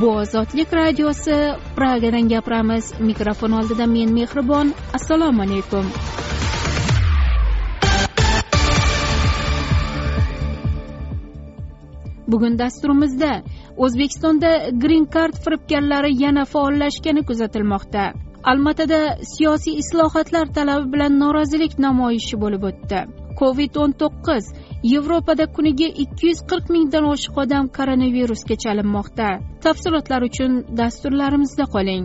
bu ozodlik radiosi pragadan gapiramiz. Mikrofon oldida men mehribon. Assalomu alaykum. Bugun dasturimizda o'zbekistonda green card firibgarlari yana faollashgani kuzatilmoqda. Almatada siyosiy islohotlar talabi bilan norozilik namoyishi bo'lib o'tdi. Covid o'n to'qqiz yevropada kuniga ikki yuz qirq mingdan oshiq odam koronavirusga chalinmoqda. Tafsilotlar uchun dasturlarimizda qoling.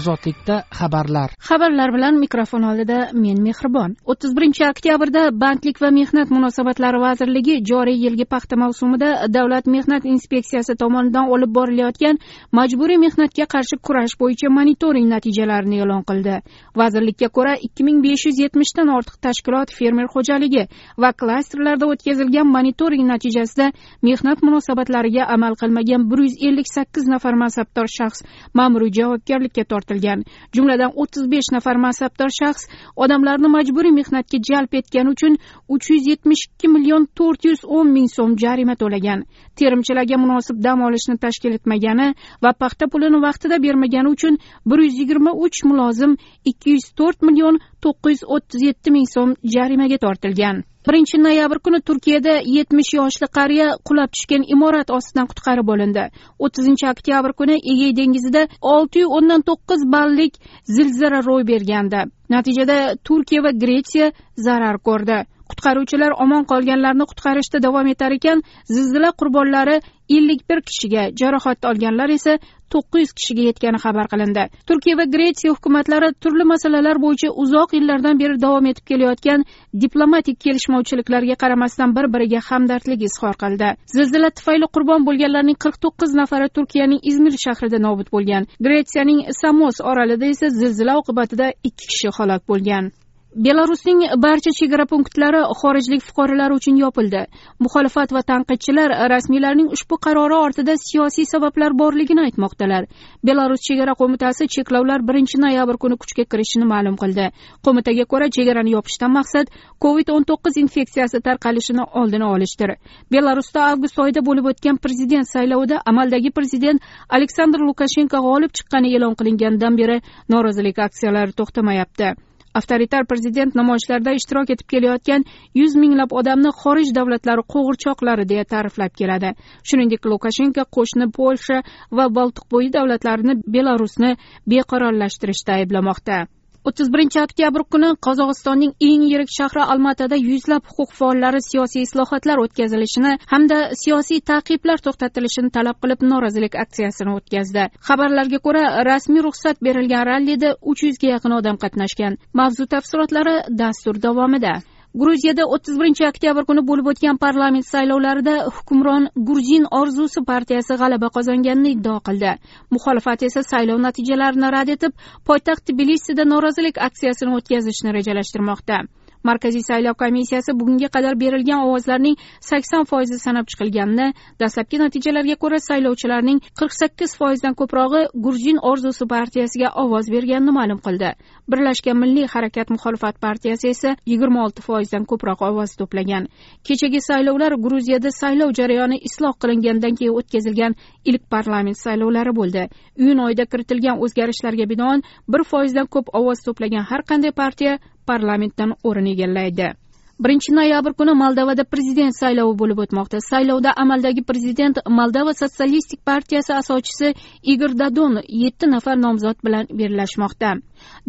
Ozodlikda xabarlar. Xabarlar bilan mikrofon oldida men mehribon. o'ttiz birinchi oktyabrda bandlik va mehnat munosabatlari vazirligi joriy yilgi paxta mavsumida davlat mehnat inspeksiyasi tomonidan olib borilayotgan majburiy mehnatga qarshi kurash bo'yicha monitoring natijalarini e'lon qildi. Vazirlikka ko'ra ikki ming besh yuz yetmishdan ortiq tashkilot fermer xo'jaligi va klasterlarda o'tkazilgan monitoring natijasida mehnat munosabatlariga amal qilmagan bir yuz ellik sakkiz nafar mansabdor shaxs ma'muriy javobgarlikka tortildi. Kuzatilgan. Jumladan o'ttiz besh nafar mansabdor shaxs odamlarni majburiy mehnatga jalb etgani uchun uch yuz yetmish ikki million to'rt yuz o'n ming so'm jarima to'lagan. Terimchilarga munosib dam olishni tashkil etmagani va paxta pulini vaqtida bermagani uchun bir yuz yigirma uch mulozim ikki yuz to'rt million to'qqiz yuz o'ttiz yetti ming so'm jarimaga tortilgan. Birinchi noyabr kuni turkiyada yetmish yoshli qariya qulab tushgan imorat ostidan qutqarib olindi. O'ttizinchi oktyabr kuni egey dengizida olti yu o'ndan to'qqiz ballik zilzila ro'y bergandi. Natijada turkiya va gretsiya zarar ko'rdi. Qutqaruvchilar omon qolganlarni qutqarishda davom etar ekan zilzila qurbonlari ellik bir kishiga jarohat olganlar esa to'qqiz yuz kishiga yetgani xabar qilindi. Turkiya va gretsiya hukumatlari turli masalalar bo'yicha uzoq yillardan beri davom etib kelayotgan diplomatik kelishmovchiliklarga qaramasdan bir biriga hamdardlik izhor qildi. Zilzila tufayli qurbon bo'lganlarning qirq to'qqiz nafari turkiyaning izmir shahrida nobud bo'lgan. Gretsiyaning samos orolida esa zilzila oqibatida ikki kishi halok bo'lgan. Belarusning barcha chegara punktlari xorijlik fuqarolar uchun yopildi. Muxolifat va tanqidchilar rasmiylarning ushbu qarori ortida siyosiy sabablar borligini aytmoqdalar. Belarus chegara qo'mitasi cheklovlar birinchi noyabr kuni kuchga kirishini ma'lum qildi. Qo'mitaga ko'ra chegarani yopishdan maqsad covid o'n to'qqiz infeksiyasi tarqalishini oldini olishdir. Belarusda avgust oyida bo'lib o'tgan prezident saylovida amaldagi prezident aleksandr lukashenko g'olib chiqqani e'lon qilinganidan beri norozilik aksiyalari to'xtamayapti. Avtoritar prezident namoyishlarda ishtirok etib kelayotgan yuz minglab odamni xorij davlatlari qo'g'irchoqlari deya ta'riflab keladi. Shuningdek lukashenko qo'shni polsha va boltiqbo'yi davlatlarini belarusni beqarorlashtirishda ayblamoqda. O'ttiz birinchi oktyabr kuni qozog'istonning eng yirik shahri almatada yuzlab huquq faollari siyosiy islohotlar o'tkazilishini hamda siyosiy ta'qiblar to'xtatilishini talab qilib norozilik aksiyasini o'tkazdi. Xabarlarga ko'ra rasmiy ruxsat berilgan rallida uch yuzga yaqin odam qatnashgan. Mavzu tafsilotlari dastur davomida. Gruziyada o'ttiz birinchi oktyabr kuni bo'lib o'tgan parlament saylovlarida hukmron gurjin orzusi partiyasi g'alaba qozonganini iddao qildi. Muxolifat esa saylov natijalarini rad etib poytaxt tbilisida norozilik aksiyasini o'tkazishni rejalashtirmoqda. Markaziy saylov komissiyasi bugunga qadar berilgan ovozlarning sakson foizi sanab chiqilganini dastlabki natijalarga ko'ra saylovchilarning qirq sakkiz foizdan ko'prog'i gruzin orzusi partiyasiga ovoz berganini ma'lum qildi. Birlashgan milliy harakat muxolifat partiyasi esa yigirma olti foizdan ko'proq ovoz to'plagan. Kechagi saylovlar gruziyada saylov jarayoni isloh qilingandan keyin o'tkazilgan ilk parlament saylovlari bo'ldi. Iyun oyida kiritilgan o'zgarishlarga binoan bir foizdan ko'p ovoz to'plagan har qanday partiya parlamentdan o'rin egallaydi. Birinchi noyabr kuni moldovada prezident saylovi bo'lib o'tmoqda. Saylovda amaldagi prezident moldova sotsialistik partiyasi asoschisi igor dadon yetti nafar nomzod bilan bellashmoqda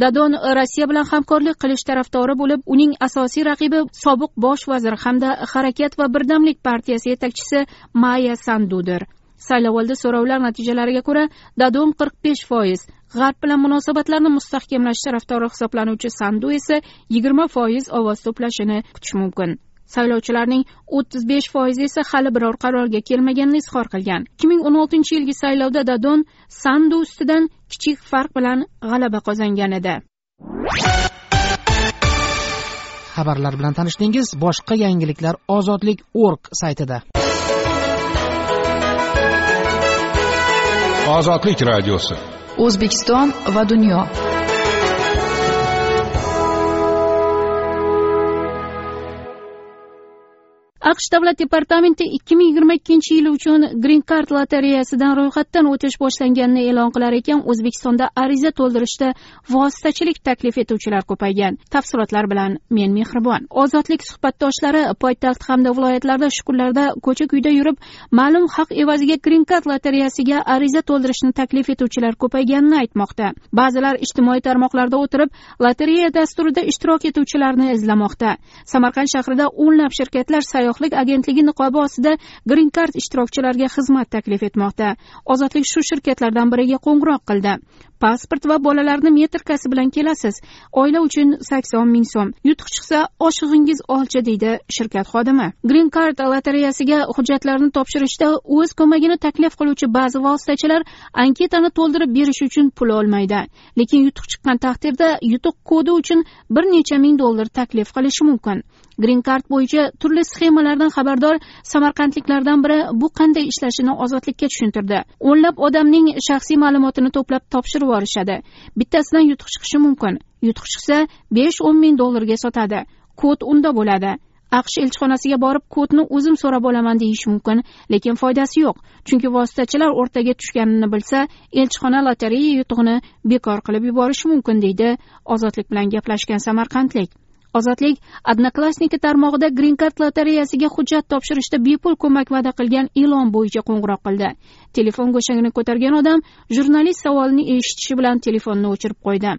dadon rossiya bilan hamkorlik qilish tarafdori bo'lib uning asosiy raqibi sobiq bosh vazir hamda harakat va birdamlik partiyasi yetakchisi maya sandudir. Saylovoldi so'rovlar natijalariga ko'ra dadon qirq besh foiz g'arb bilan munosabatlarni mustahkamlash tarafdori hisoblanuvchi sandu esa yigirma foiz ovoz to'plashini kutish mumkin. Saylovchilarning o'ttiz besh foizi esa hali biror qarorga kelmaganini izhor qilgan. Ikki ming o'n oltinchi yilgi saylovda dadon sandu ustidan kichik farq bilan g'alaba qozongan edi. Xabarlar bilan tanishdingiz boshqa yangiliklar ozodlik org saytida. Ozodlik radiosi o'zbekiston va dunyo aqsh davlat departamenti ikki ming yigirma ikkinchi yil uchun green card lotereyasidan ro'yxatdan o'tish boshlanganini e'lon qilar ekan o'zbekistonda ariza to'ldirishda vositachilik taklif etuvchilar ko'paygan. Tafsilotlar bilan men mehribon. Ozodlik suhbatdoshlari poytaxt hamda viloyatlarda shu kunlarda ko'cha kuyda yurib ma'lum haq evaziga green card lotereyasiga ariza to'ldirishni taklif etuvchilar ko'payganini aytmoqda. Ba'zilar ijtimoiy tarmoqlarda o'tirib lotereya dasturida ishtirok etuvchilarni izlamoqda. Samarqand shahrida o'nlab shirkatlar sayyohlik agentligi niqobi ostida green card ishtirokchilariga xizmat taklif etmoqda. Ozodlik shu shirkatlardan biriga qo'ng'iroq qildi. Pasport va bolalarni metrkasi bilan kelasiz. Oila uchun sakson ming so'm. Yutuq chiqsa oshig'ingiz olchi deydi shirkat xodimi. Green card lotereyasiga hujjatlarni topshirishda o'z ko'magini taklif qiluvchi ba'zi vositachilar anketani to'ldirib berish uchun pul olmaydi. Lekin yutuq chiqqan taqdirda yutuq kodi uchun bir necha ming dollar taklif qilishi mumkin. Green card bo'yicha turli sxemalardan xabardor samarqandliklardan biri bu qanday ishlashini ozodlikka tushuntirdi. O'nlab odamning shaxsiy ma'lumotini to'plab topshirib yuborishadi. Bittasidan yutuq chiqishi mumkin. Yutuq chiqsa besh o'n ming dollarga sotadi. Kod unda bo'ladi. Aqsh elchixonasiga borib kodni o'zim so'rab olaman deyish mumkin lekin foydasi yo'q. Chunki vositachilar o'rtaga tushganini bilsa elchixona lotereya yutug'ini bekor qilib yuborishi mumkin deydi ozodlik bilan gaplashgan samarqandlik. Ozodlik odnoklassniki tarmog'ida green card lotereyasiga hujjat topshirishda bepul ko'mak va'da qilgan ilon bo'yicha qo'ng'iroq qildi. Telefon go'shagini ko'targan odam jurnalist savolini eshitishi bilan telefonni o'chirib qo'ydi.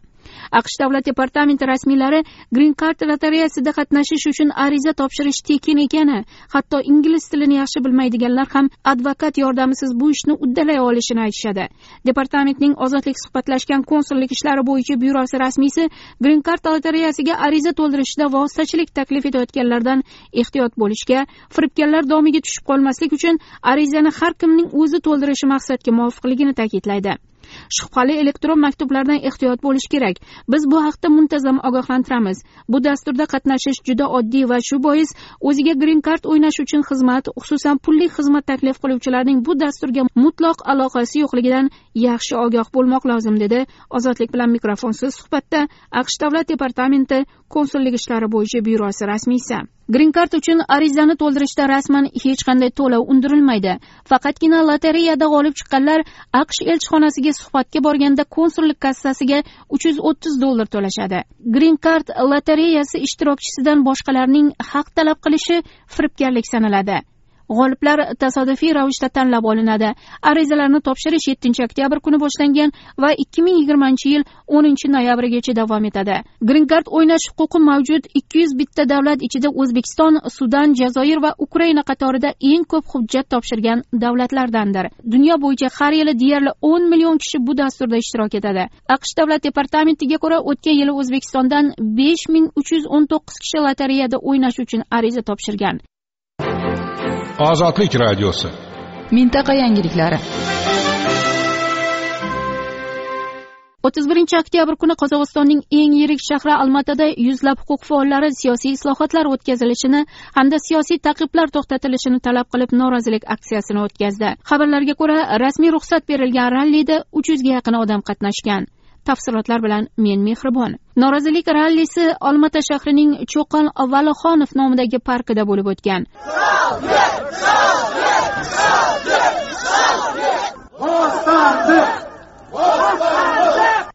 Aqsh davlat departamenti rasmiylari green card lotereyasida qatnashish uchun ariza topshirish tekin ekani hatto ingliz tilini yaxshi bilmaydiganlar ham advokat yordamisiz bu ishni uddalay olishini aytishadi. Departamentning ozodlik suhbatlashgan konsullik ishlari bo'yicha byurosi rasmiysi green card lotereyasiga ariza to'ldirishda vositachilik taklif etayotganlardan ehtiyot bo'lishga firibgarlar domiga tushib qolmaslik uchun arizani har kimning o'zi to'ldirishi maqsadga muvofiqligini ta'kidlaydi. Shubhali elektron maktublardan ehtiyot bo'lish kerak. Biz bu haqda muntazam ogohlantiramiz. Bu dasturda qatnashish juda oddiy va shu bois o'ziga green card o'ynash uchun xizmat xususan pullik xizmat taklif qiluvchilarning bu dasturga mutloq aloqasi yo'qligidan yaxshi ogoh bo'lmoq lozim dedi ozodlik bilan mikrofonsiz suhbatda aqsh davlat departamenti konsullik ishlari bo'yicha byurosi rasmiysi. Green card uchun arizani to'ldirishda rasman hech qanday to'lov undirilmaydi. Faqatgina lotereyada g'olib chiqqanlar aqsh elchixonasiga suhbatga borganda konsullik kassasiga uch yuz o'ttiz dollar to'lashadi. Green card lotereyasi ishtirokchisidan boshqalarning haq talab qilishi firibgarlik sanaladi. G'oliblar tasodifiy ravishda tanlab olinadi. Arizalarni topshirish yettinchi oktyabr kuni boshlangan va ikki ming yigirmanchi yil o'ninchi noyabrgacha davom etadi. Green card o'ynash huquqi mavjud ikki yuz bitta davlat ichida o'zbekiston sudan jazoir va ukraina qatorida eng ko'p hujjat topshirgan davlatlardandir. Dunyo bo'yicha har yili deyarli o'n million kishi bu dasturda ishtirok etadi. Aqsh davlat departamentiga ko'ra o'tgan yili o'zbekistondan besh ming uch yuz o'n to'qqiz kishi lotereyada o'ynash uchun ariza topshirgan. Ozodlik radiosi mintaqa yangiliklari. o'ttiz birinchi oktyabr kuni qozog'istonning eng yirik shahri almatada yuzlab huquq faollari siyosiy islohotlar o'tkazilishini hamda siyosiy ta'qiblar to'xtatilishini talab qilib norozilik aksiyasini o'tkazdi. Xabarlarga ko'ra rasmiy ruxsat berilgan rallida uch yuzga yaqin odam qatnashgan. Tafsilotlar bilan men mehribon norozilik rallisi olmata shahrining cho'qon valixonov nomidagi parkida bo'lib o'tgan.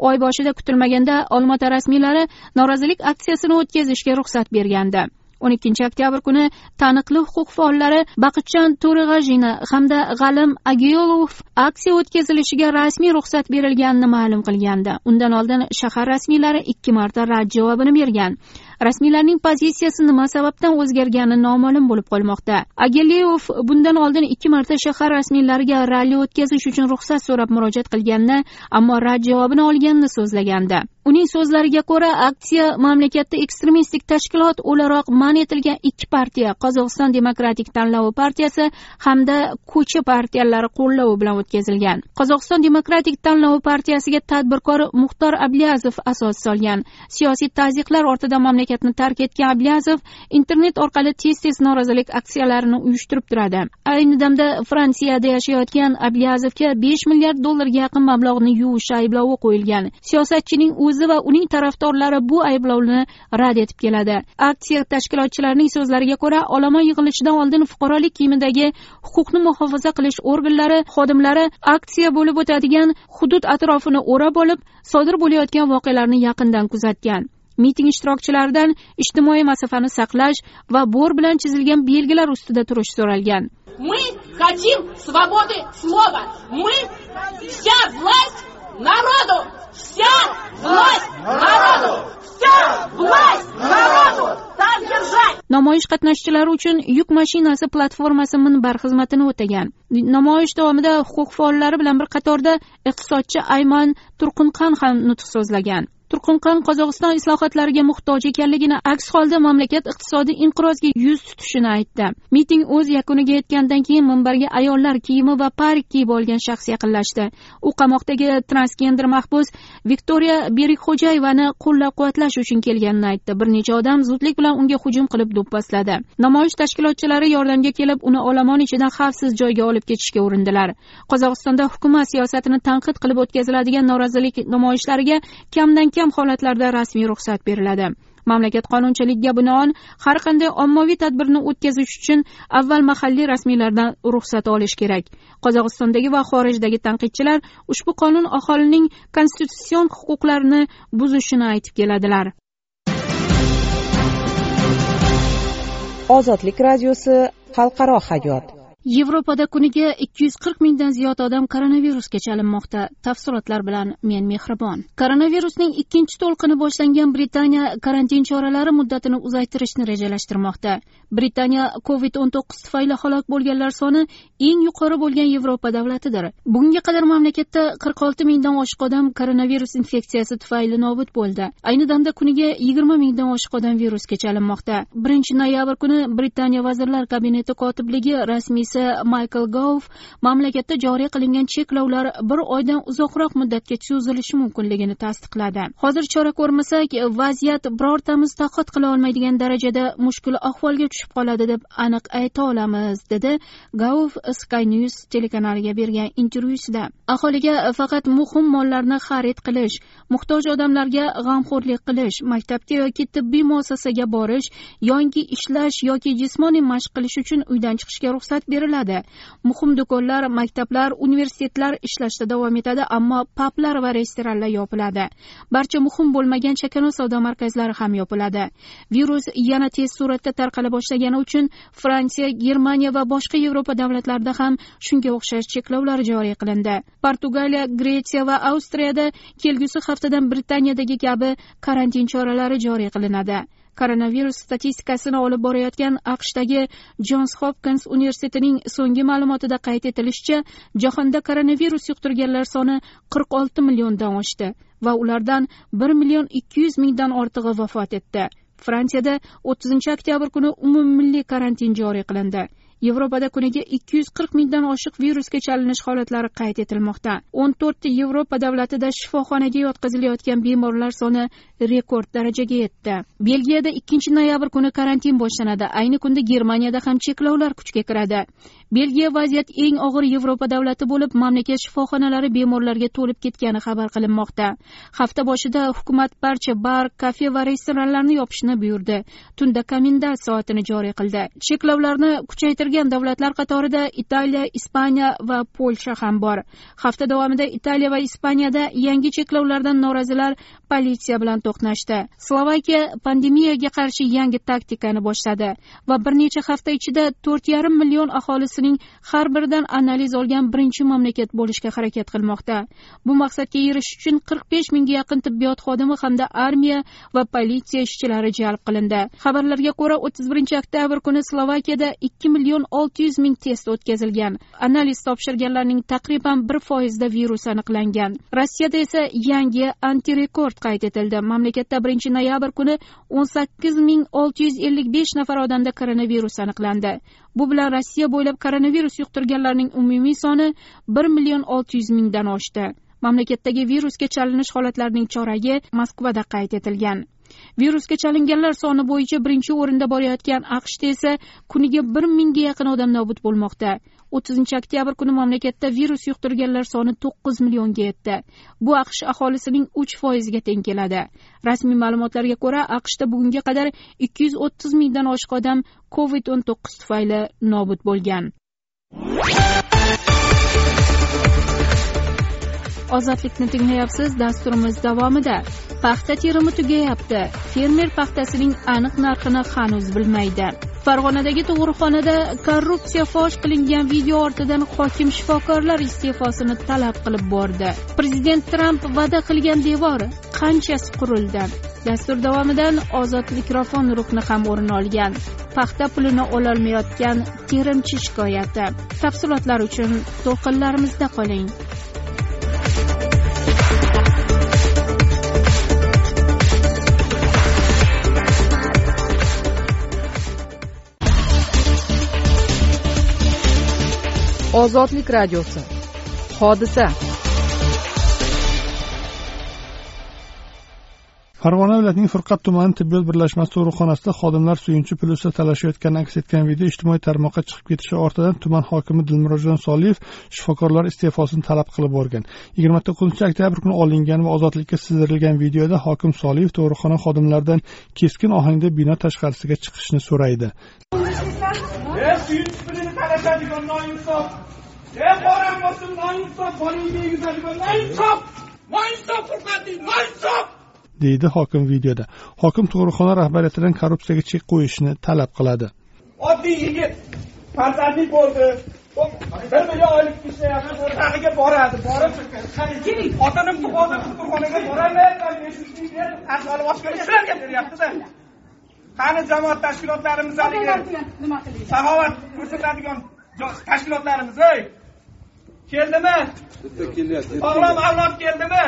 Oy boshida kutilmaganda olmaota rasmiylari norozilik aksiyasini o'tkazishga ruxsat bergandi. O'n ikkinchi oktyabr kuni taniqli huquq faollari baqitjon to'rig'ajina hamda g'alim agiyolov aksiya o'tkazilishiga rasmiy ruxsat berilganini ma'lum qilgandi. Undan oldin shahar rasmiylari ikki marta rad javobini bergan. Rasmiylarning pozitsiyasi nima sababdan o'zgargani noma'lum bo'lib qolmoqda. Agilyev bundan oldin ikki marta shahar rasmiylariga ralli o'tkazish uchun ruxsat so'rab murojaat qilganini ammo rad javobini olganini so'zlagandi. Uning so'zlariga ko'ra aksiya mamlakatda ekstremistik tashkilot o'laroq man etilgan ikki partiya qozog'iston demokratik tanlovi partiyasi hamda ko'cha partiyalari qo'llavi bilan o'tkazilgan. Qozog'iston demokratik tanlovi partiyasiga tadbirkor muxtor abliyazov asos solgan. Siyosiy tazyiqlar mamlakat mamlakatni tark etgan ablyazov internet orqali tez tez norozilik aksiyalarini uyushtirib turadi. Ayni damda fransiyada yashayotgan ablyazovga besh milliard dollarga yaqin mablag'ni yuvish ayblovi qo'yilgan. Siyosatchining o'zi va uning tarafdorlari bu ayblovni rad etib keladi. Aksiya tashkilotchilarining so'zlariga ko'ra olomon yig'ilishidan oldin fuqarolik kiyimidagi huquqni muhofaza qilish organlari xodimlari aksiya bo'lib o'tadigan hudud atrofini o'rab olib sodir bo'layotgan voqealarni yaqindan kuzatgan. Miting ishtirokchilaridan ijtimoiy masofani saqlash va bor bilan chizilgan belgilar ustida turish so'ralgan. Мы хотим свободы слова. Мы вся власть народу. Вся власть народу. Вся власть народу. Так держать. Namoyish qatnashchilari uchun yuk mashinasi platformasi minbar xizmatini o'tagan. Namoyish davomida huquq faollari bilan bir qatorda iqtisodchi ayman turqunqan ham nutq so'zlagan turqunqan qozog'iston islohotlariga muhtoj ekanligini aks holda mamlakat iqtisodiy inqirozga yuz tutishini aytdi. Miting o'z yakuniga yetgandan keyin minbarga ayollar kiyimi va parik kiyib olgan shaxs yaqinlashdi. U qamoqdagi transgender mahbus viktoriya berikxo'jayevani qo'llab quvvatlash uchun kelganini aytdi. Bir necha odam zudlik bilan unga hujum qilib do'pposladi namoyish tashkilotchilari yordamga kelib uni olomon ichidan xavfsiz joyga olib ketishga urindilar. Qozog'istonda hukumat siyosatini tanqid qilib o'tkaziladigan norozilik namoyishlariga kamdan kam holatlarda rasmiy ruxsat beriladi. Mamlakat qonunchiligiga binoan har qanday ommaviy tadbirni o'tkazish uchun avval mahalliy rasmiylardan ruxsat olish kerak. Qozog'istondagi va xorijdagi tanqidchilar ushbu qonun aholining konstitutsion huquqlarini buzishini aytib keladilar. Ozodlik radiosi xalqaro hayot. Yevropada kuniga ikki yuz qirq mingdan ziyod odam koronavirusga chalinmoqda. Tafsilotlar bilan men mehribon. Koronavirusning ikkinchi to'lqini boshlangan britaniya karantin choralari muddatini uzaytirishni rejalashtirmoqda. Britaniya covid o'n to'qqiz tufayli halok bo'lganlar soni eng yuqori bo'lgan yevropa davlatidir. Bunga qadar mamlakatda qirq olti mingdan oshiq odam koronavirus infeksiyasi tufayli nobud bo'ldi. Ayni damda kuniga yigirma mingdan oshiq odam virusga chalinmoqda. Birinchi noyabr kuni britaniya vazirlar kabineti kotibligi rasmiysi maykl gov mamlakatda joriy qilingan cheklovlar bir oydan uzoqroq muddatga cho'zilishi mumkinligini tasdiqladi. Hozir chora ko'rmasak vaziyat birortamiz toqat qila olmaydigan darajada mushkul ahvolga tushib qoladi deb aniq ayta olamiz dedi gov sky news telekanaliga bergan intervyusida. Aholiga faqat muhim mollarni xarid qilish muhtoj odamlarga g'amxo'rlik qilish maktabga yoki tibbiy muassasaga borish yoki ishlash yoki jismoniy mashq qilish uchun uydan chiqishga ruxsat beriladi muhim do'konlar maktablar universitetlar ishlashda davom etadi ammo pablar va restoranlar yopiladi. Barcha muhim bo'lmagan chakana savdo markazlari ham yopiladi. Virus yana tez suratda tarqala boshlagani uchun fransiya germaniya va boshqa yevropa davlatlarida ham shunga o'xshash cheklovlar joriy qilindi. Portugaliya gretsiya va avstriyada kelgusi haftadan britaniyadagi kabi karantin choralari joriy qilinadi. Koronavirus statistikasini olib borayotgan aqshdagi jons hopkins universitetining so'nggi ma'lumotida qayd etilishicha jahonda koronavirus yuqtirganlar soni qirq olti milliondan oshdi va ulardan bir million ikki yuz mingdan ortig'i vafot etdi. Fransiyada o'ttizinchi oktyabr kuni umummilliy karantin joriy qilindi. Yevropada kuniga ikki yuz qirq mingdan oshiq virusga chalinish holatlari qayd etilmoqda. O'n to'rtta yevropa davlatida shifoxonaga yotqizilayotgan bemorlar soni rekord darajaga yetdi. Belgiyada ikkinchi noyabr kuni karantin boshlanadi. Ayni kunda germaniyada ham cheklovlar kuchga kiradi. Belgiya vaziyat eng og'ir yevropa davlati bo'lib mamlakat shifoxonalari bemorlarga to'lib ketgani xabar qilinmoqda. Hafta boshida hukumat barcha bar kafe va restoranlarni yopishni buyurdi. Tunda komendant soatini joriy qildi. Cheklovlarni kuchaytirgan davlatlar qatorida italiya ispaniya va polsha ham bor. Hafta davomida italiya va ispaniyada yangi cheklovlardan norozilar politsiya bilan to'qnashdi. Slovakiya pandemiyaga qarshi yangi taktikani boshladi va bir necha hafta ichida to'rt yarim million aholisi aholisining har biridan analiz olgan birinchi mamlakat bo'lishga harakat qilmoqda. Bu maqsadga erishish uchun qirq besh mingga yaqin tibbiyot xodimi hamda armiya va politsiya ishchilari jalb qilindi. Xabarlarga ko'ra o'ttiz birinchi oktyabr kuni slovakiyada ikki million olti yuz ming test o'tkazilgan. Analiz topshirganlarning taqriban bir foizida virus aniqlangan. Rossiyada esa yangi antirekord qayd etildi. Mamlakatda birinchi noyabr kuni o'n sakkiz ming olti yuz ellik besh nafar odamda koronavirus aniqlandi. Bu bilan rossiya bo'ylab koronavirus yuqtirganlarning umumiy soni bir million olti yuz mingdan oshdi. Mamlakatdagi virusga chalinish holatlarining choragi moskvada qayd etilgan. Virusga chalinganlar soni bo'yicha birinchi o'rinda borayotgan aqshda esa kuniga bir mingga yaqin odam nobud bo'lmoqda. O'ttizinchi oktyabr kuni mamlakatda virus yuqtirganlar soni to'qqiz millionga yetdi. Bu aqsh aholisining uch foiziga teng keladi. Rasmiy ma'lumotlarga ko'ra aqshda bugunga qadar ikki yuz o'ttiz mingdan oshiq odam covid o'n to'qqiz tufayli nobud bo'lgan. Ozodlikni tinglayapsiz dasturimiz davomida. Paxta terimi tugayapti. Fermer paxtasining aniq narxini hanuz bilmaydi. Farg'onadagi tug'ruqxonada korrupsiya fosh qilingan video ortidan hokim shifokorlar iste'fosini talab qilib bordi. Prezident tramp va'da qilgan devor qanchasi qurildi? Dastur davomidan ozod mikrofon rukni ham o'rin olgan. Paxta pulini ololmayotgan terimchi shikoyati. Tafsilotlar uchun to'lqinlarimizda qoling. Ozodlik radiosi. Hodisa. Farg'ona viloyatining furqat tumani tibbiyot birlashmasi tug'ruqxonasida xodimlar suyunchi pul ustida talashayotgani aks etgan video ijtimoiy tarmoqqa chiqib ketishi ortidan tuman hokimi dilmurodjon soliyev shifokorlar iste'fosini talab qilib borgan yigirma to'qqizinchi oktyabr kuni olingan va ozodlikka sizdirilgan videoda hokim soliyev tug'ruqxona xodimlaridan keskin ohangda bino tashqarisiga chiqishni so'raydi suyunchi pulini talashadigan noinsof e bo'lsin noinsof noinsof noinsof noinsof deydi hokim videoda. Hokim tug'ruqxona rahbariyatidan korrupsiyaga chek qo'yishni talab qiladi. Oddiy yigit farzandli bo'ldi. Bir million oylik ishlayapti o'rtog'iga boradi. Borib keling otanim hozir tug'ruqxonaga boraman ahvoli boshqa shularga beryaptida qani jamoat tashkilotlarimiz haligi? saxovat ko'rsatadigan tashkilotlarimiz ey! Keldimi? Sog'lom avlod keldimi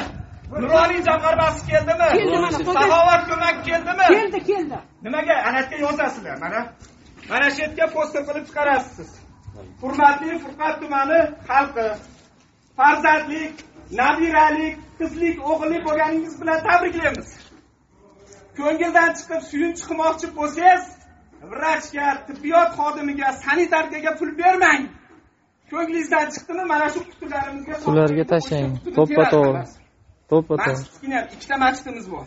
nuroniy jamg'armasi keldimi? Saxovat ko'magi keldimi? Keldi keldi. Nimaga? Ana yerga yozasizlar mana. Mana shu yerga poster qilib chiqarasiz. Siz hurmatli furqat tumani xalqi farzandlik nabiralik qizlik o'g'illik bo'lganingiz bilan tabriklaymiz. Ko'ngildan chiqib suyunchi qilmoqchi bo'lsangiz vrachga tibbiyot xodimiga sanitarkaga pul bermang. Ko'nglingizdan chiqdimi? Mana shu qutilarimizga ularga tashlang. to'ppa to'g'ri to'ppa to'g'ri masjidgina ikkita masjidimiz bor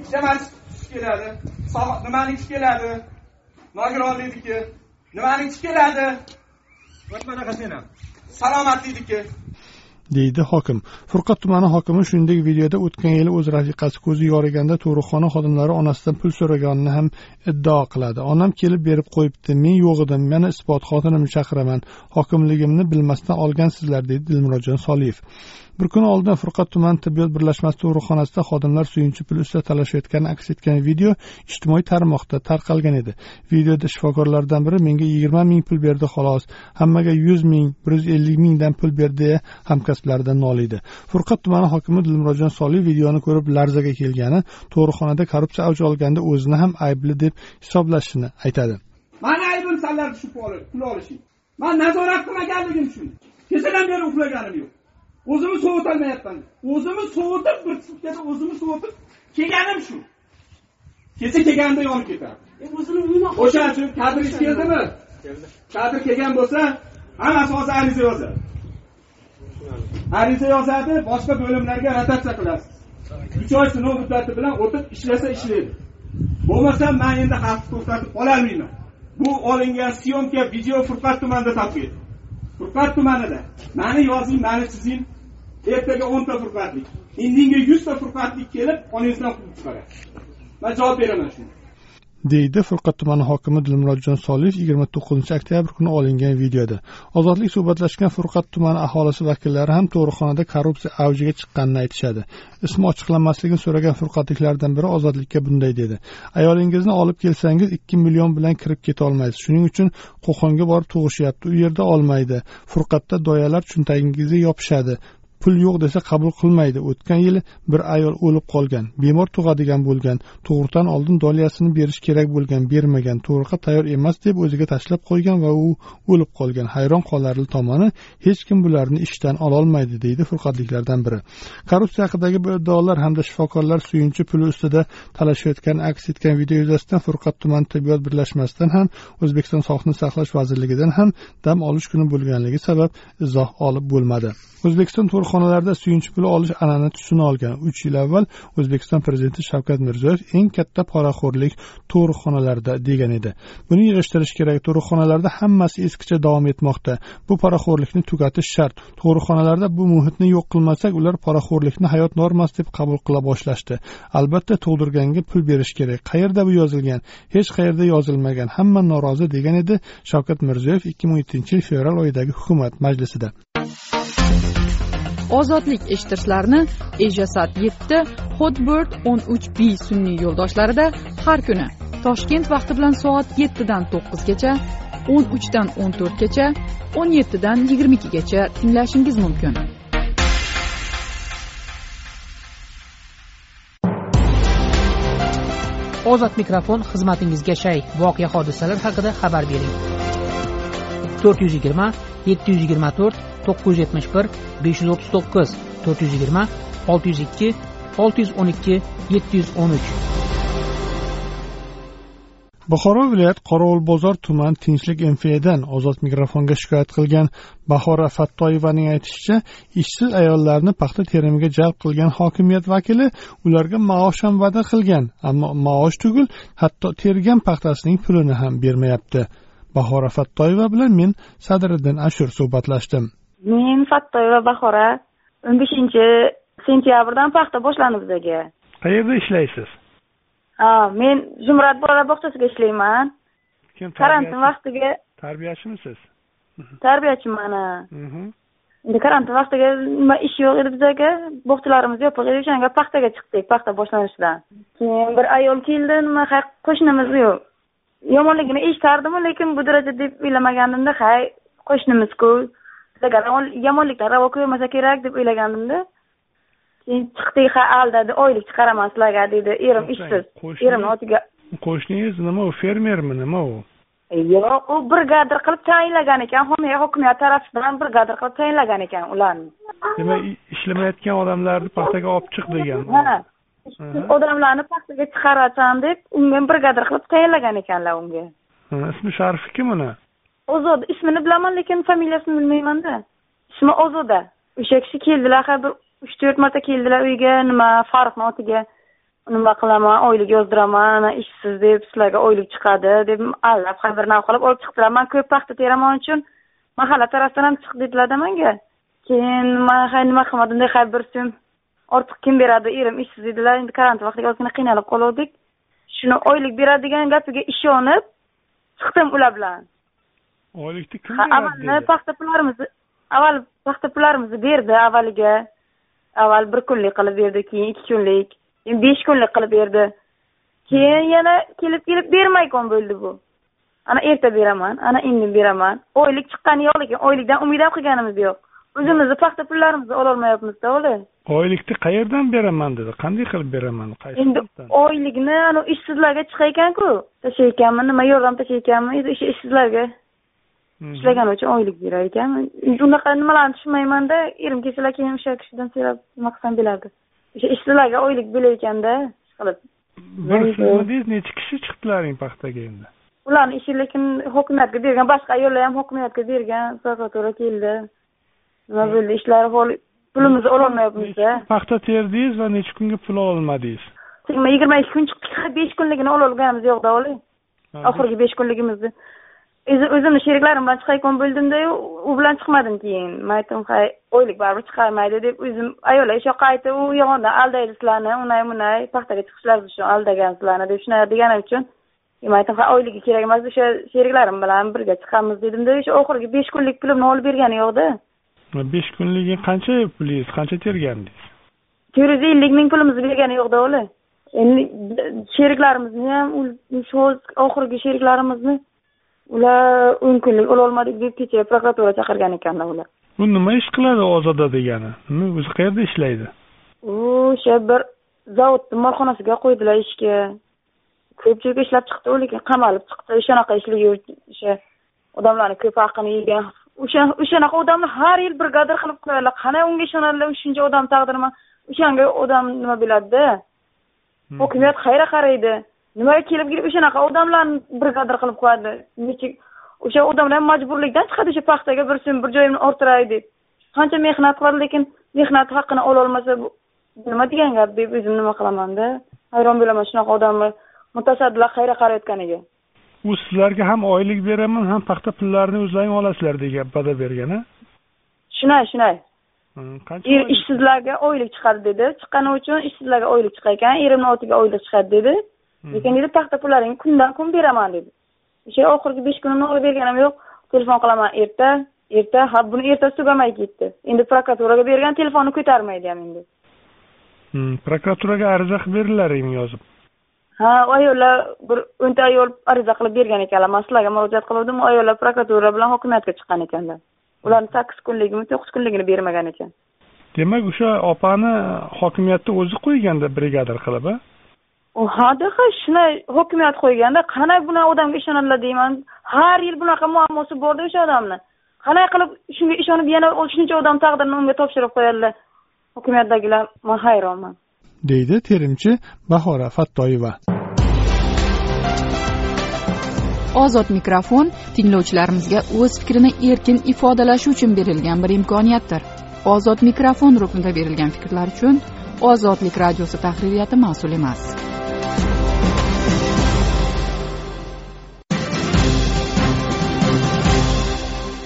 ikkita masjid keladi Sog- nimaniki keladi nogironlikniki nimaniki keladi ham salomatlikniki deydi hokim. Furqat tumani hokimi shuningdek videoda o'tgan yili o'z rafiqasi ko'zi yoriganda tug'ruqxona xodimlari onasidan pul so'raganini ham iddao qiladi. Onam kelib berib qo'yibdi men yo'q edim mana isbot xotinimni chaqiraman. Hokimligimni bilmasdan olgansizlar deydi dilmurodjon soliyev bir kun oldin furqat tuman tibbiyot birlashmasi tug'ruqxonasida xodimlar suyunchi pul ustida talashayotgani aks etgan video ijtimoiy tarmoqda tarqalgan edi. Videoda shifokorlardan biri menga yigirma ming pul berdi xolos. Hammaga yuz ming bir yuz ellik mingdan pul berdi deya hamkasblaridan noliydi furqat tumani hokimi dilmurodjon soliyev videoni ko'rib larzaga kelgani tug'ruqxonada korrupsiya avj olganda o'zini ham aybli deb hisoblashini aytadi. Mani aybim sanlar tushib pul olishing. Man nazorat qilmaganligim uchun. Kechadan beri uxlaganim yo'q. O'zimni sovutolmayapman. O'zimni sovutib bir sutkada o'zimni sovutib kelganim shu. Kecha kelganimda yonib ketadi o'zini umuman o'shaning uchun kadringiz keldimi? Kadr kelgan bo'lsa hammasi hozir ariza yozadi. Ariza yozadi boshqa bo'limlarga rotatsiya qilasiz. Uch oy sinov muddati bilan o'tib ishlasa ishlaydi. Bo'lmasa man endi xalqni to'xtatib qololmayman. Bu olingan syomka video furqat tumanida topildi furqat tumanida. Mani yozing mani chizing. Ertaga o'nta furqatlik indinga yuzta furqatlik kelib onangizdan quvib chiqaradi man javob beraman shunga. Deydi furqat tumani hokimi dilmurodjon soliyev yigirma to'qqizinchi oktyabr kuni olingan videoda. Ozodlik suhbatlashgan furqat tumani aholisi vakillari ham tug'ruqxonada korrupsiya avjiga chiqqanini aytishadi. Ismi ochiqlanmasligini so'ragan furqatliklardan biri ozodlikka bunday dedi. Ayolingizni olib kelsangiz ikki million bilan kirib ketolmaysiz. Shuning uchun qo'qonga borib tug'ishyapti. U yerda olmaydi. Furqatda doyalar cho'ntagingizga yopishadi. Pul yo'q desa qabul qilmaydi. O'tgan yili bir ayol o'lib qolgan bemor tug'adigan bo'lgan tug'ruqdan oldin dolyasini berish kerak bo'lgan bermagan tug'ruqqa tayyor emas deb o'ziga tashlab qo'ygan va u o'lib qolgan. Hayron qolarli tomoni hech kim bularni ishdan ololmaydi deydi furqatliklardan biri. Korrupsiya haqidagi bu iddaolar hamda shifokorlar suyunchi puli ustida talashayotgani aks etgan video yuzasidan furqat tuman tibbiyot birlashmasidan ham o'zbekiston sog'liqni saqlash vazirligidan ham dam olish kuni bo'lganligi sabab izoh olib bo'lmadi. O'zbekiston korxonalarda suyunchi puli olish an'ana tusini olgan uch yil avval o'zbekiston prezidenti shavkat mirziyoyev eng katta poraxo'rlik tug'ruqxonalarda degan edi. Buni yig'ishtirish kerak tug'ruqxonalarda hammasi eskicha davom etmoqda. Bu poraxo'rlikni tugatish shart. Tug'ruqxonalarda bu muhitni yo'q qilmasak ular poraxo'rlikni hayot normasi deb qabul qila boshlashdi. Albatta tug'dirganga pul berish kerak. Qayerda bu yozilgan? Hech qayerda yozilmagan. Hamma norozi degan edi shavkat mirziyoyev ikki ming yettinchi yil fevral oyidagi hukumat majlisida. Ozodlik eshittirishlarni ejasat yetti hotbird o'n uch b sun'iy yo'ldoshlarida har kuni toshkent vaqti bilan soat yettidan to'qqizgacha o'n uchdan o'n to'rtgacha o'n yettidan yigirma ikkigacha tinglashingiz mumkin. Ozod mikrofon xizmatingizga shay. Voqea hodisalar haqida xabar bering. To'rt yuz yigirma yetti yuz yigirma to'rt to'qqiz yuz yetmish bir besh yuz o'ttiz to'qqiz to'rt yuz yigirma olti yuz ikki olti yuz o'n ikki yetti yuz o'n uch. Buxoro viloyat qorovulbozor tuman tinchlik mfdan ozod mikrofonga shikoyat qilgan bahora fattoyevaning aytishicha ishsiz ayollarni paxta terimiga jalb qilgan hokimiyat vakili ularga maosh ham va'da qilgan ammo maosh tugul hatto tergan paxtasining pulini ham bermayapti. Bahora fattoyeva bilan men sadriddin ashur suhbatlashdim. Men fattoyeva bahora o'n beshinchi sentyabrdan paxta boshlandi bizaga qayerda ishlaysiz? Men zumrad bolalar bog'chasida ishlayman. Kim karantin vaqtiga tarbiyachimisiz tarbiyachiman endi karantin vaqtiga nima ish yo'q edi bizaga bog'chalarimiz yopiq edi. O'shanga paxtaga chiqdik paxta boshlanishidan. Keyin bir ayol keldi. Nima qo'shnimiz yo'q yomonligini eshitardimu lekin bu darajada deb o'ylamagandimda hay qo'shnimizku yomonlikdan ravo ko'rmasa kerak deb o'ylagandimda keyin chiqdik ha aldadi oylik chiqaraman sizlarga dedi. Erim ishsiz. erimni otiga qo'shningiz nima u fermermi nima u? Yo'q u brigadir qilib tayinlagan ekan hokimiyat tarafidan brigadir qilib tayinlagan ekan ularni. Demak ishlamayotgan odamlarni paxtaga olib chiq degan ha odamlarni paxtaga chiqarasan deb unga brigadir qilib tayinlagan ekanlar unga. Ismi sharifi kim uni? Ozoda ismini bilaman lekin familiyasini bilmaymanda ismi ozoda. O'sha kishi keldilar ha bir uch to'rt marta keldilar uyga nima farruhni otiga. Nima qilaman oylik yozdiraman ishsiz deb sizlarga oylik chiqadi deb allab har bir nav qilib olib chiqdilar. Man ko'p paxta teraman uchun mahalla tarafidan ham chiq dedilarda manga. Keyin man nima qilmadim hay bir so'm ortiq kim beradi erim ishsiz edilar endi karantin vaqtiga ozgina qiynalib qoluvdik shuni oylik beradigan gapiga ishonib chiqdim ular bilan. Oylikni kim beradi avvalni paxta pullarimizni avval paxta pullarimizni berdi avvaliga. Avval bir kunlik qilib berdi keyin ikki kunlik keyin besh kunlik qilib berdi. Keyin yana kelib kelib bermay qolgan bo'ldi bu. Ana erta beraman ana endi beraman. Oylik chiqqani yo'q lekin oylikdan umid ham qilganimiz yo'q. O'zimizni paxta pullarimizni ololmayapmizda ola oylikni qayerdan beraman dedi. Qanday qilib beraman? Qaysi endi oylikni ana ishsizlarga chiqar ekanku tashlayotganmi nima yordam tashlayotganmi o'sha ishsizlarga ishlagani uchun oylik berar ekanmi unaqa nimalarni tushunmaymanda erim kelsalar keyin o'sha kishidan so'rab nima qilsam bo'lardi. O'sha ishsizlarga oylik berar ekanda ish qilib. Bir sizmi deysiz necha kishi chiqdilaring paxtaga endi? Ularni ishi lekin hokimiyatga bergan boshqa ayollar ham hokimiyatga bergan prokuratura keldi. Nima bo'ldi? Ishlari pulimizni ololmayapmizda. paxta terdingiz va necha kunga pul ololmadingiz? Yigirma yigirma ikki kun chiqdik besh kunligini ololganimiz yo'qda oli oxirgi besh kunligimizni. O'zi- o'zimni sheriklarim bilan chiqayotgan bo'ldimdayu u bilan chiqmadim keyin. Man aytdim hay oylik baribir chiqarmaydi deb o'zim ayollar o'sha yoqqa aytib u yolg'ondan aldaydi sizlarni unay bunay paxtaga chiqishlaringiz uchun aldagan sizlarni deb shunaqa deganim uchun men aytdim ha oyligi kerak emas o'sha sheriklarim bilan birga chiqamiz dedimda. O'sha oxirgi besh kunlik pulimni olib bergani yo'qda besh kunligi qancha pulingiz qancha tergandingiz? To'rt yuz ellik ming pulimizni bergani yo'qda ular endi sheriklarimizni ham shu oxirgi sheriklarimizni ular o'n kunlik ololmadik deb kecha prokuratura chaqirgan ekanlar ular u nima ish qiladi ozoda degani? Nima o'zi qayerda ishlaydi? U o'sha bir zavodni molxonasiga qo'ydilar ishga. Ko'pchilik ishlab chiqdi lekin qamalib chiqdi. Shunaqa ishligi o'sha odamlarni ko'p haqini yegan o'sha o'shanaqa odamni har yil brigadir qilib qo'yadilar qanday unga ishonadilar shuncha odam taqdirini o'shanga odam nima biladida? Hokimiyat qayerga qaraydi. Nimaga kelib kelib o'shanaqa odamlarni brigadir qilib qo'yadi? Necha o'sha odamlar ham majburlikdan chiqadi o'sha paxtaga bir so'm bir joyimni orttiray deb. Qancha mehnat qiladi lekin mehnat haqqini ololmasa nima degan gap deb o'zim nima qilamanda? Hayron bo'laman shunaqa odamni mutasaddilar qayerga qarayotganiga u sizlarga ham oylik beraman ham paxta pullarini o'zlaring olasizlar degan va'da bergan a shunday shunday er ishsizlarga oylik? chiqadi dedi. Chiqqani uchun ishsizlarga oylik chiqar ekan erimni otiga oylik chiqadi dedi. Lekin dedi paxta pullaringni kundan kun beraman dedi. O'sha oxirgi besh kunimni olib berganim yo'q. Telefon qilaman erta erta ha buni ertasi tugamay ketdi. Endi prokuraturaga bergan telefonni ko'tarmaydi ham endi. Prokuraturaga ariza qilib berdilaringmi yozib ha ayollar bir o'nta ayol ariza qilib bergan ekanlar. Man sizlarga murojaat qiluvdim u ayollar prokuratura bilan hokimiyatga chiqqan ekanlar. Ularni sakkiz kunligimi to'qqiz kunligini bermagan ekan. Demak o'sha opani hokimiyatni o'zi qo'yganda brigadir qilib a hada ha shunday hokimiyat qo'yganda qanday bunaqa odamga ishonadilar deyman. Har yil bunaqa muammosi borda o'sha odamni. Qanday qilib shunga ishonib yana shuncha odam taqdirini unga topshirib qo'yadilar? Hokimiyatdagilar man hayronman deydi terimchi bahora fattoyeva. Ozod mikrofon tinglovchilarimizga o'z fikrini erkin ifodalashi uchun berilgan bir imkoniyatdir. Ozod mikrofon ruknida berilgan fikrlar uchun ozodlik radiosi tahririyati mas'ul emas.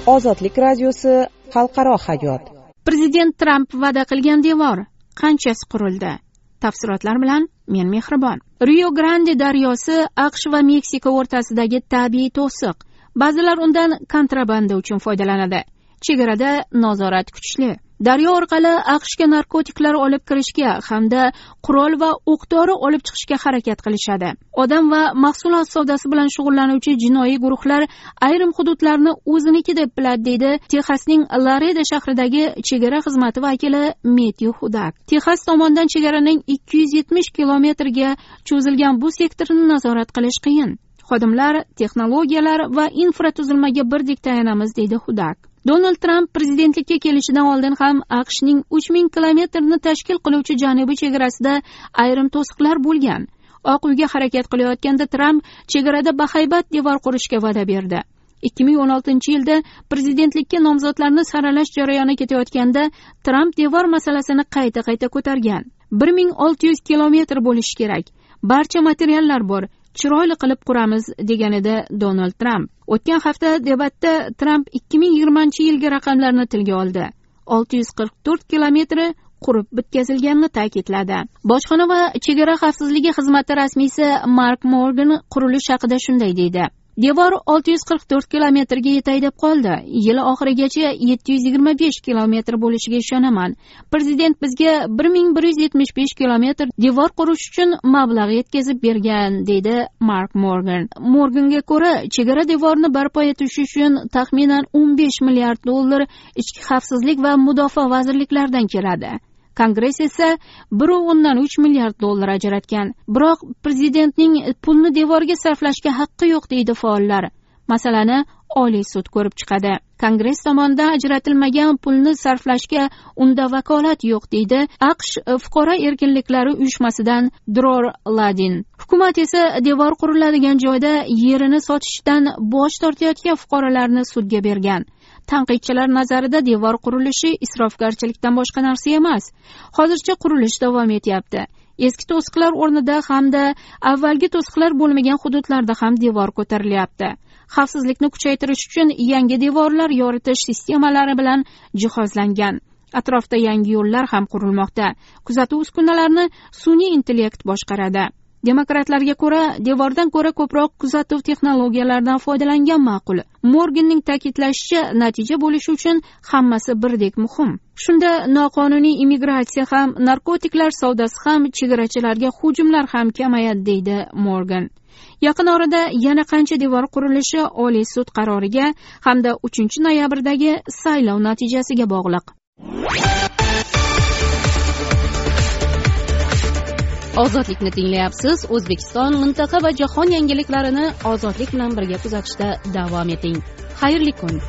Ozodlik radiosi xalqaro hayot. Prezident tramp va'da qilgan devor qanchasi qurildi tafsilotlar bilan men mehribon. Rio grande daryosi aqsh va meksika o'rtasidagi tabiiy to'siq. Ba'zilar undan kontrabanda uchun foydalanadi. Chegarada nazorat kuchli. Daryo orqali aqshga narkotiklar olib kirishga hamda qurol va o'q dori olib chiqishga harakat qilishadi. Odam va mahsulot savdosi bilan shug'ullanuvchi jinoiy guruhlar ayrim hududlarni o'ziniki deb biladi deydi texasning lareda shahridagi chegara xizmati vakili metyu hudak. Texas tomonidan chegaraning ikki yuz yetmish kilometrga cho'zilgan bu sektorni nazorat qilish qiyin. Xodimlar texnologiyalar va infratuzilmaga birdek tayanamiz deydi hudak. Donald tramp prezidentlikka kelishidan oldin ham aqshning uch ming kilometrni tashkil qiluvchi janubiy chegarasida ayrim to'siqlar bo'lgan. Oq uyga harakat qilayotganda tramp chegarada bahaybat devor qurishga va'da berdi. ikki ming o'n oltinchi yilda prezidentlikka nomzodlarni saralash jarayoni ketayotganda tramp devor masalasini qayta qayta ko'targan. bir ming olti yuz kilometr bo'lishi kerak. Barcha materiallar bor. Chiroyli qilib quramiz deganida donald tramp o'tgan hafta debatda tramp ikki ming yigirmanchi yilgi raqamlarni tilga oldi. olti yuz qirq to'rt kilometri qurib bitkazilganini ta'kidladi. Bojxona va chegara xavfsizligi xizmati rasmiysi mark morgan qurilish haqida shunday deydi. Devor olti yuz qirq to'rt kilometrga yetay deb qoldi. Yil oxirigacha yetti yuz yigirma besh kilometr bo'lishiga ishonaman. Prezident bizga bir ming bir yuz yetmish besh kilometr devor qurish uchun mablag' yetkazib bergan deydi mark morgan. Morganga ko'ra chegara devorni barpo etish uchun taxminan o'n besh milliard dollar ichki xavfsizlik va mudofaa vazirliklaridan keladi. Kongress esa bir o'ndan uch milliard dollar ajratgan. Biroq prezidentning pulni devorga sarflashga haqqi yo'q deydi faollar. Masalani oliy sud ko'rib chiqadi. Kongress tomonidan ajratilmagan pulni sarflashga unda vakolat yo'q deydi aqsh fuqaro erkinliklari uyushmasidan dror ladin. Hukumat esa devor quriladigan joyda yerini sotishdan bosh tortayotgan fuqarolarni sudga bergan. Tanqidchilar nazarida devor qurilishi isrofgarchilikdan boshqa narsa emas. Hozircha qurilish davom etyapti. Eski to'siqlar o'rnida hamda avvalgi to'siqlar bo'lmagan hududlarda ham devor ko'tarilyapti. Xavfsizlikni kuchaytirish uchun yangi devorlar yoritish sistemalari bilan jihozlangan. Atrofda yangi yo'llar ham qurilmoqda. Kuzatuv uskunalarini sun'iy intellekt boshqaradi. Demokratlarga ko'ra devordan ko'ra ko'proq kuzatuv texnologiyalaridan foydalangan ma'qul. Morganning ta'kidlashicha natija bo'lishi uchun hammasi birdek muhim. Shunda noqonuniy immigratsiya ham narkotiklar savdosi ham chegarachilarga hujumlar ham kamayadi deydi morgan. Yaqin orada yana qancha devor qurilishi oliy sud qaroriga hamda uchinchi noyabrdagi saylov natijasiga bog'liq. Ozodlikni tinglayapsiz. O'zbekiston mintaqa va jahon yangiliklarini ozodlik bilan birga kuzatishda davom eting. Xayrli kun.